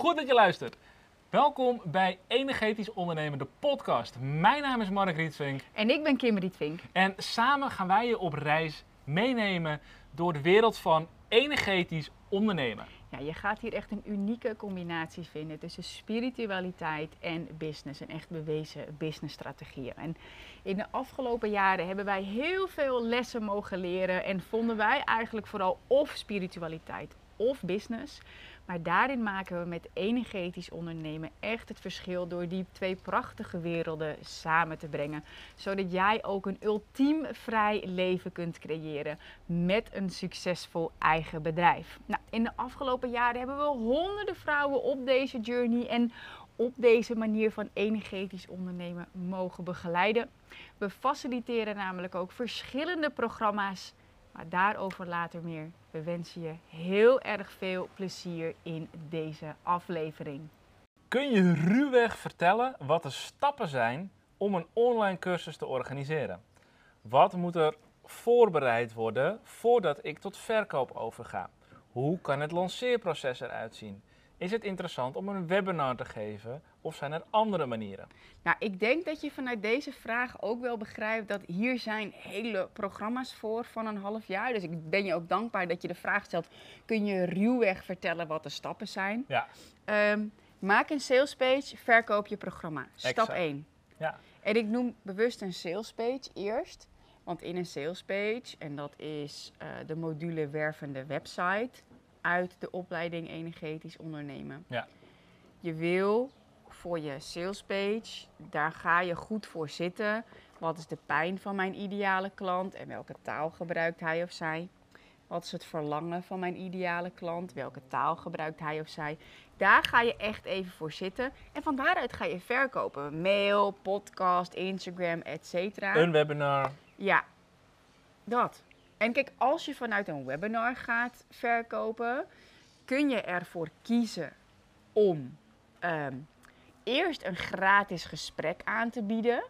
Goed dat je luistert. Welkom bij Energetisch Ondernemen, de podcast. Mijn naam is Mark Rietvink En ik ben Kim Rietvink. en samen gaan wij je op reis meenemen door de wereld van energetisch ondernemen. Ja, je gaat hier echt een unieke combinatie vinden tussen spiritualiteit en business. Een echt bewezen businessstrategieën. En in de afgelopen jaren hebben wij heel veel lessen mogen leren. En vonden wij eigenlijk vooral of spiritualiteit of business. Maar daarin maken we met energetisch ondernemen echt het verschil door die twee prachtige werelden samen te brengen. Zodat jij ook een ultiem vrij leven kunt creëren met een succesvol eigen bedrijf. Nou, in de afgelopen jaren hebben we honderden vrouwen op deze journey en op deze manier van energetisch ondernemen mogen begeleiden. We faciliteren namelijk ook verschillende programma's, maar daarover later meer. We wensen je heel erg veel plezier in deze aflevering. Kun je ruwweg vertellen wat de stappen zijn om een online cursus te organiseren? Wat moet er voorbereid worden voordat ik tot verkoop overga? Hoe kan het lanceerproces eruit zien? Is het interessant om een webinar te geven of zijn er andere manieren? Nou, ik denk dat je vanuit deze vraag ook wel begrijpt dat hier zijn hele programma's voor van een half jaar. Dus ik ben je ook dankbaar dat je de vraag stelt, kun je ruwweg vertellen wat de stappen zijn? Ja, Ehm, maak een salespage, verkoop je programma. Stap Exact. 1. ja, En ik noem bewust een salespage eerst. Want in een salespage, en dat is eh, de module wervende website uit de opleiding energetisch ondernemen. Ja. Je wil voor je salespage, daar ga je goed voor zitten. Wat is de pijn van mijn ideale klant en welke taal gebruikt hij of zij? Wat is het verlangen van mijn ideale klant? Welke taal gebruikt hij of zij? Daar ga je echt even voor zitten. En van daaruit ga je verkopen. Mail, podcast, Instagram, et cetera. een webinar. Ja, dat. En kijk, als je vanuit een webinar gaat verkopen, kun je ervoor kiezen om ehm, eerst een gratis gesprek aan te bieden.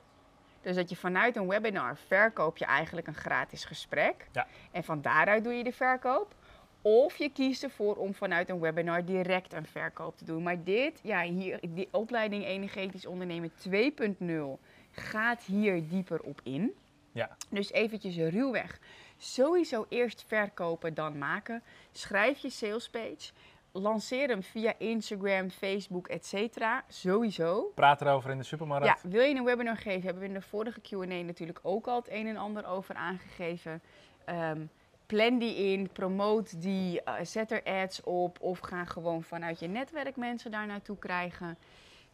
Dus dat je vanuit een webinar verkoop je eigenlijk een gratis gesprek. Ja. En van daaruit doe je de verkoop. Of je kiest ervoor om vanuit een webinar direct een verkoop te doen. Maar dit, ja, hier, die opleiding Energetisch Ondernemen 2.0 gaat hier dieper op in. Ja, Dus eventjes ruwweg. Sowieso eerst verkopen, dan maken. Schrijf je salespage. Lanceer hem via Instagram, Facebook, etc. Sowieso. praat erover in de supermarkt. Ja, wil je een webinar geven? Hebben we in de vorige Q&A natuurlijk ook al het een en ander over aangegeven. Ehm, plan die in, promote die, eh, zet er ads op of ga gewoon vanuit je netwerk mensen daar naartoe krijgen.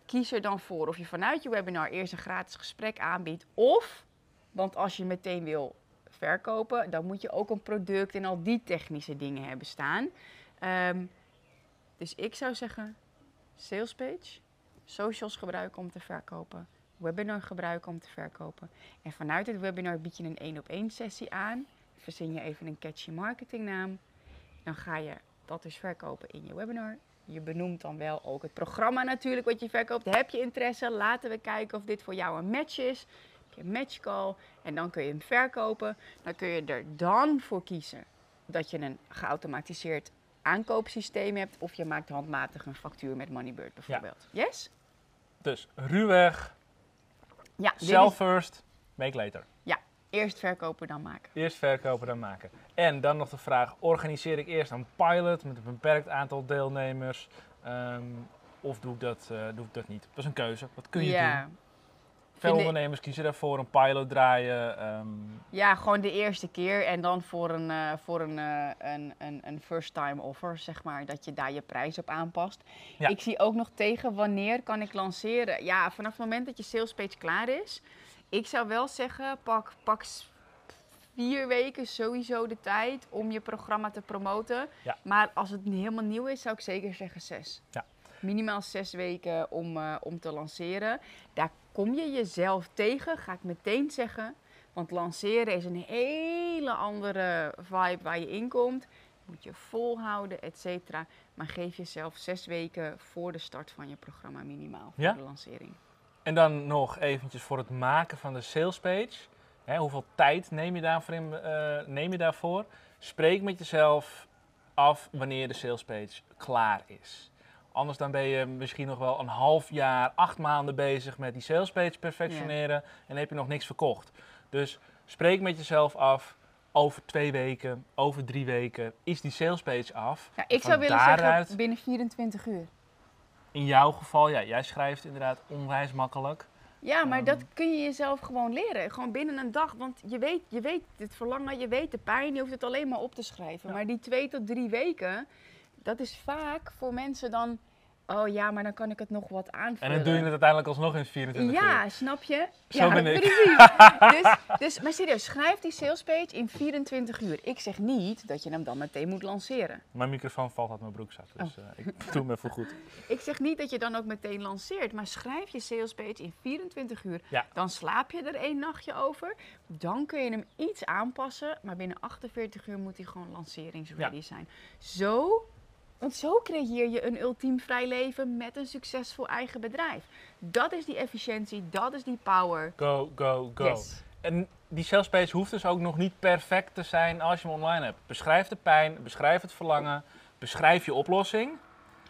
Kies er dan voor of je vanuit je webinar eerst een gratis gesprek aanbiedt of, want als je meteen wil verkopen, dan moet je ook een product en al die technische dingen hebben staan. Ehm, dus ik zou zeggen, salespage, socials gebruiken om te verkopen, webinar gebruiken om te verkopen. En vanuit het webinar bied je een één op één sessie aan. Verzin je even een catchy marketingnaam. Dan ga je dat dus verkopen in je webinar. Je benoemt dan wel ook het programma natuurlijk wat je verkoopt. Heb je interesse? Laten we kijken of dit voor jou een match is. Een matchcall en dan kun je hem verkopen. Dan kun je er dan voor kiezen dat je een geautomatiseerd aankoopsysteem hebt. Of je maakt handmatig een factuur met Moneybird bijvoorbeeld. Yes? Dus ruwweg, Ja, sell is, first, make later. ja, eerst verkopen dan maken. Eerst verkopen, dan maken. En dan nog de vraag, organiseer ik eerst een pilot met een beperkt aantal deelnemers? ehm, of doe ik, dat, eh, doe ik dat niet? Dat is een keuze. Wat kun je ja. doen? Veel ondernemers kiezen daarvoor, een pilot draaien. ehm, Ja, gewoon de eerste keer en dan voor een, eh, voor een, eh, een, een, een first time offer, zeg maar, dat je daar je prijs op aanpast. Ja. Ik zie ook nog tegen wanneer kan ik lanceren. Ja, vanaf het moment dat je sales page klaar is. Ik zou wel zeggen, pak, pak vier weken sowieso de tijd om je programma te promoten. Ja. Maar als het helemaal nieuw is, zou ik zeker zeggen zes. Ja. Minimaal zes weken om, eh, om te lanceren. Daar kom je jezelf tegen, ga ik meteen zeggen. Want lanceren is een hele andere vibe waar je in komt. Moet je volhouden, et cetera. Maar geef jezelf zes weken voor de start van je programma minimaal. Voor Ja? de lancering. En dan nog eventjes voor het maken van de sales page. Hè, hoeveel tijd neem je, daarvoor in, eh, neem je daarvoor? Spreek met jezelf af wanneer de sales page klaar is. Anders dan ben je misschien nog wel een half jaar, acht maanden bezig met die salespage perfectioneren en heb je nog niks verkocht. Dus spreek met jezelf af. Over twee weken, over drie weken is die salespage af. Ja, ik zou willen daaruit- zeggen binnen 24 uur. In jouw geval, ja, jij schrijft inderdaad onwijs makkelijk. Ja, maar Ehm. dat kun je jezelf gewoon leren. Gewoon binnen een dag. Want je weet, je weet het verlangen, je weet de pijn. Je hoeft het alleen maar op te schrijven. Ja. Maar die twee tot drie weken, dat is vaak voor mensen dan... Oh ja, maar dan kan ik het nog wat En aanvullen. dan doe je het uiteindelijk alsnog in 24 uur. Ja, snap je? Zo ja, ben ik. precies. dus, dus, maar serieus, schrijf die salespage in 24 uur. Ik zeg niet dat je hem dan meteen moet lanceren. Mijn microfoon valt uit mijn broekzak, dus Oh. eh, ik doe hem even goed. Ik zeg niet dat je dan ook meteen lanceert, maar schrijf je salespage in 24 uur. Ja. Dan slaap je er één nachtje over. Dan kun je hem iets aanpassen, maar binnen 48 uur moet hij gewoon lanceringsready zijn. Zo, want zo creëer je een ultiem vrij leven met een succesvol eigen bedrijf. Dat is die efficiëntie, dat is die power. Go, go, go. Yes. En die salespage hoeft dus ook nog niet perfect te zijn als je hem online hebt. Beschrijf de pijn, beschrijf het verlangen, beschrijf je oplossing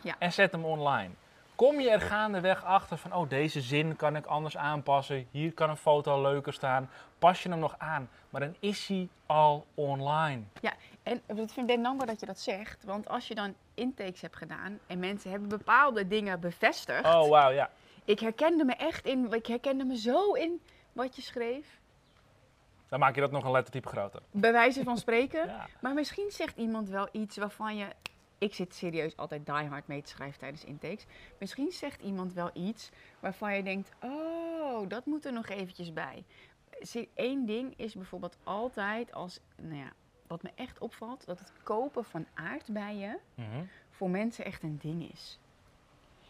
Ja. en zet hem online. Kom je er gaandeweg achter van, oh deze zin kan ik anders aanpassen, hier kan een foto leuker staan, pas je hem nog aan, maar dan is hij al online. En ik vind het dankbaar dat je dat zegt, want als je dan intakes hebt gedaan en mensen hebben bepaalde dingen bevestigd. Oh wauw, ja. Ik herkende me echt in, ik herkende me zo in wat je schreef. Dan maak je dat nog een lettertype groter. Bij wijze van spreken. Ja. Maar misschien zegt iemand wel iets waarvan je. Ik zit serieus altijd die hard mee te schrijven tijdens intakes. Misschien zegt iemand wel iets waarvan je denkt: oh, dat moet er nog eventjes bij. Eén ding is bijvoorbeeld altijd als. Nou ja, wat me echt opvalt, dat het kopen van aardbeien Mhm. voor mensen echt een ding is.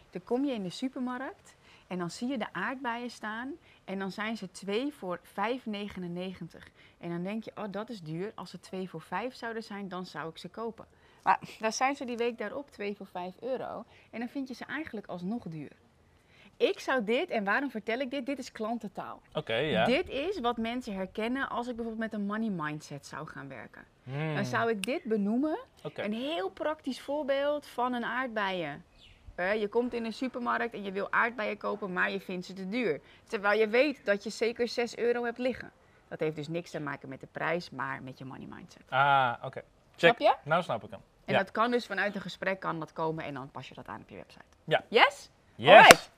Dan kom je in de supermarkt en dan zie je de aardbeien staan en dan zijn ze 2 voor 5,99. En dan denk je, oh dat is duur. Als ze 2 voor 5 zouden zijn, dan zou ik ze kopen. Maar dan zijn ze die week daarop 2 voor 5 euro en dan vind je ze eigenlijk alsnog duur. Ik zou dit, en waarom vertel ik dit? Dit is klantentaal. Oké, ja. Dit is wat mensen herkennen als ik bijvoorbeeld met een money mindset zou gaan werken. Hmm, Dan zou ik dit benoemen Oké. een heel praktisch voorbeeld van een aardbeien. Je komt in een supermarkt en je wil aardbeien kopen, maar je vindt ze te duur. Terwijl je weet dat je zeker 6 euro hebt liggen. Dat heeft dus niks te maken met de prijs, maar met je money mindset. Ah, oké. Snap je? Nou snap ik hem. En Ja. dat kan dus vanuit een gesprek kan dat komen en dan pas je dat aan op je website. Ja. Yes? Yes! Alright.